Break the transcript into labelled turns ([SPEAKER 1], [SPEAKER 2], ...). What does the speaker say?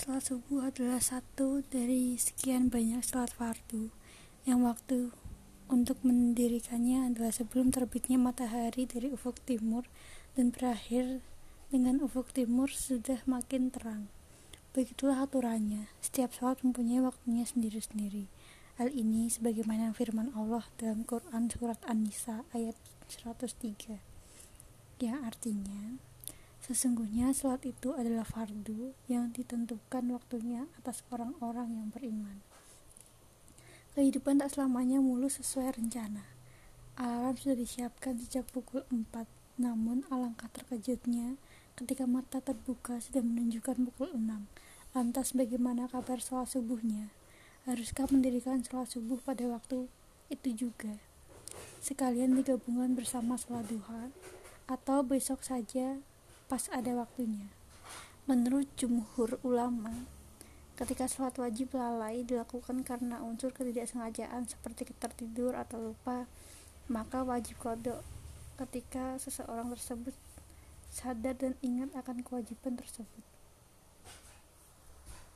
[SPEAKER 1] Salat subuh adalah satu dari sekian banyak salat fardu yang waktu untuk mendirikannya adalah sebelum terbitnya matahari dari ufuk timur dan berakhir dengan ufuk timur sudah makin terang. Begitulah aturannya. Setiap salat mempunyai waktunya sendiri-sendiri. Hal ini sebagaimana firman Allah dalam Quran surat An-Nisa ayat 103 yang artinya Sesungguhnya sholat itu adalah fardu yang ditentukan waktunya atas orang-orang yang beriman. Kehidupan tak selamanya mulus sesuai rencana. Alarm sudah disiapkan sejak pukul 4, namun alangkah terkejutnya ketika mata terbuka sudah menunjukkan pukul 6. Lantas bagaimana kabar sholat subuhnya? Haruskah mendirikan sholat subuh pada waktu itu juga? Sekalian digabungkan bersama sholat duha? Atau besok saja pas ada waktunya. Menurut jumhur ulama, ketika sholat wajib lalai dilakukan karena unsur ketidaksengajaan seperti tertidur atau lupa, maka wajib kodok ketika seseorang tersebut sadar dan ingat akan kewajiban tersebut.